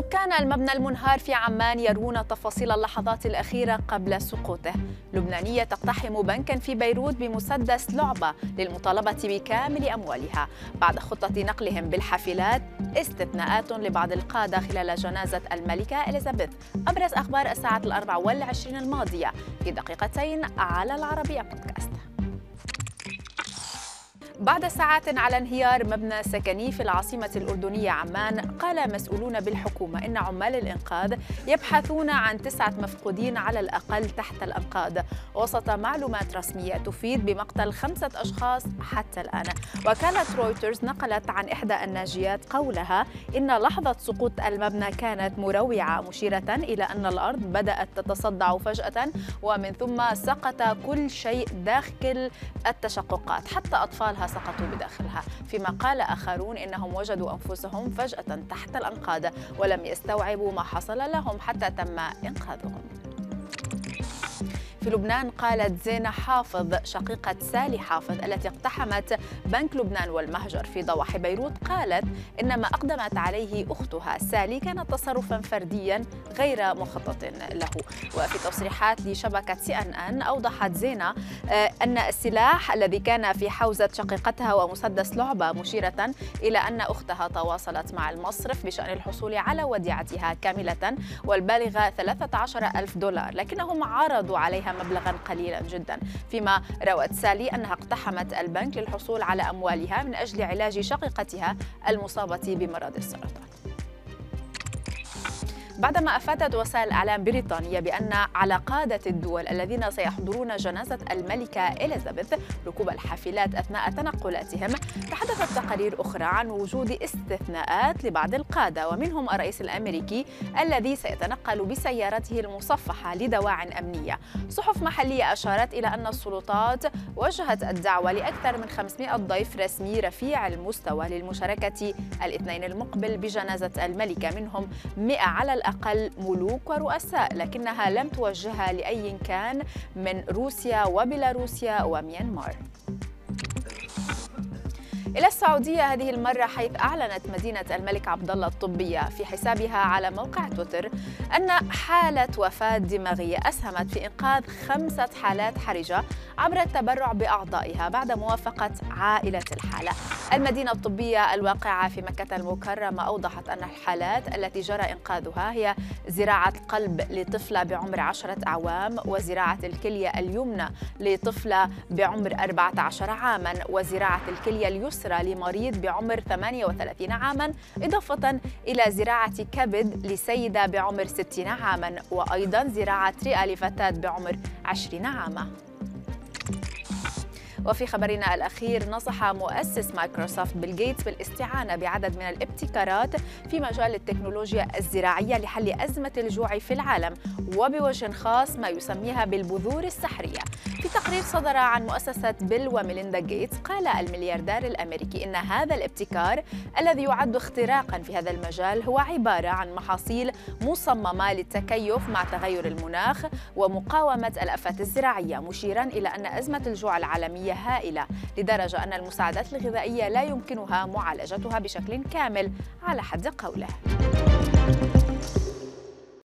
سكان المبنى المنهار في عمان يرون تفاصيل اللحظات الأخيرة قبل سقوطه. لبنانية تقتحم بنكا في بيروت بمسدس لعبة للمطالبة بكامل أموالها. بعد خطة نقلهم بالحافلات استثناءات لبعض القادة خلال جنازة الملكة إليزابيث. أبرز أخبار الساعة الأربع والعشرين الماضية. في دقيقتين على العربية بودكاست. بعد ساعات على انهيار مبنى سكني في العاصمة الأردنية عمان قال مسؤولون بالحكومة إن عمال الإنقاذ يبحثون عن تسعة مفقودين على الأقل تحت الأنقاض. وسط معلومات رسمية تفيد بمقتل خمسة أشخاص حتى الآن. وكالة رويترز نقلت عن إحدى الناجيات قولها إن لحظة سقوط المبنى كانت مروعة مشيرة إلى أن الأرض بدأت تتصدع فجأة ومن ثم سقط كل شيء داخل التشققات حتى أطفالها سقطوا بداخلها. فيما قال آخرون إنهم وجدوا أنفسهم فجأة تحت الأنقاض ولم يستوعبوا ما حصل لهم حتى تم إنقاذهم. في لبنان قالت زينة حافظ شقيقة سالي حافظ التي اقتحمت بنك لبنان والمهجر في ضواحي بيروت قالت إن ما أقدمت عليه أختها سالي كان تصرفا فرديا غير مخطط له. وفي تصريحات لشبكة سي أن أن أوضحت زينة آه، أن السلاح الذي كان في حوزة شقيقتها ومسدس لعبة مشيرة إلى أن أختها تواصلت مع المصرف بشأن الحصول على وديعتها كاملة والبالغة 13 ألف دولار لكنهم عرضوا عليها مبلغا قليلا جدا. فيما روت سالي أنها اقتحمت البنك للحصول على أموالها من أجل علاج شقيقتها المصابة بمرض السرطان. بعدما أفادت وسائل الإعلام بريطانيا بأن على قادة الدول الذين سيحضرون جنازة الملكة إليزابيث ركوب الحافلات أثناء تنقلاتهم تحدثت تقارير أخرى عن وجود استثناءات لبعض القادة ومنهم الرئيس الأمريكي الذي سيتنقل بسيارته المصفحة لدواع أمنية. صحف محلية أشارت إلى أن السلطات وجهت الدعوة لأكثر من 500 ضيف رسمي رفيع المستوى للمشاركة الاثنين المقبل بجنازة الملكة منهم 100 على الأقل. الأقل ملوك ورؤساء لكنها لم توجهها لأي كان من روسيا وبيلاروسيا وميانمار. إلى السعودية هذه المرة حيث أعلنت مدينة الملك عبد الله الطبية في حسابها على موقع تويتر أن حالة وفاة دماغية أسهمت في إنقاذ خمسة حالات حرجة عبر التبرع بأعضائها بعد موافقة عائلة الحالة. المدينة الطبية الواقعة في مكة المكرمة أوضحت أن الحالات التي جرى إنقاذها هي زراعة قلب لطفلة بعمر عشرة أعوام وزراعة الكلية اليمنى لطفلة بعمر 14 عاما وزراعة الكلية اليسرى الأسرة لمريض بعمر 38 عاما إضافة إلى زراعة كبد لسيدة بعمر 60 عاما وأيضا زراعة رئة لفتاة بعمر 20 عاما. وفي خبرنا الأخير نصح مؤسس مايكروسوفت بيل جيتس بالاستعانة بعدد من الابتكارات في مجال التكنولوجيا الزراعية لحل أزمة الجوع في العالم وبوجه خاص ما يسميها بالبذور السحرية. في تقرير صدر عن مؤسسة بيل وميليندا جيتس قال الملياردير الأمريكي إن هذا الابتكار الذي يعد اختراقا في هذا المجال هو عبارة عن محاصيل مصممة للتكيف مع تغير المناخ ومقاومة الآفات الزراعية مشيرا إلى أن أزمة الجوع العالمية هائلة لدرجة أن المساعدات الغذائية لا يمكنها معالجتها بشكل كامل على حد قوله.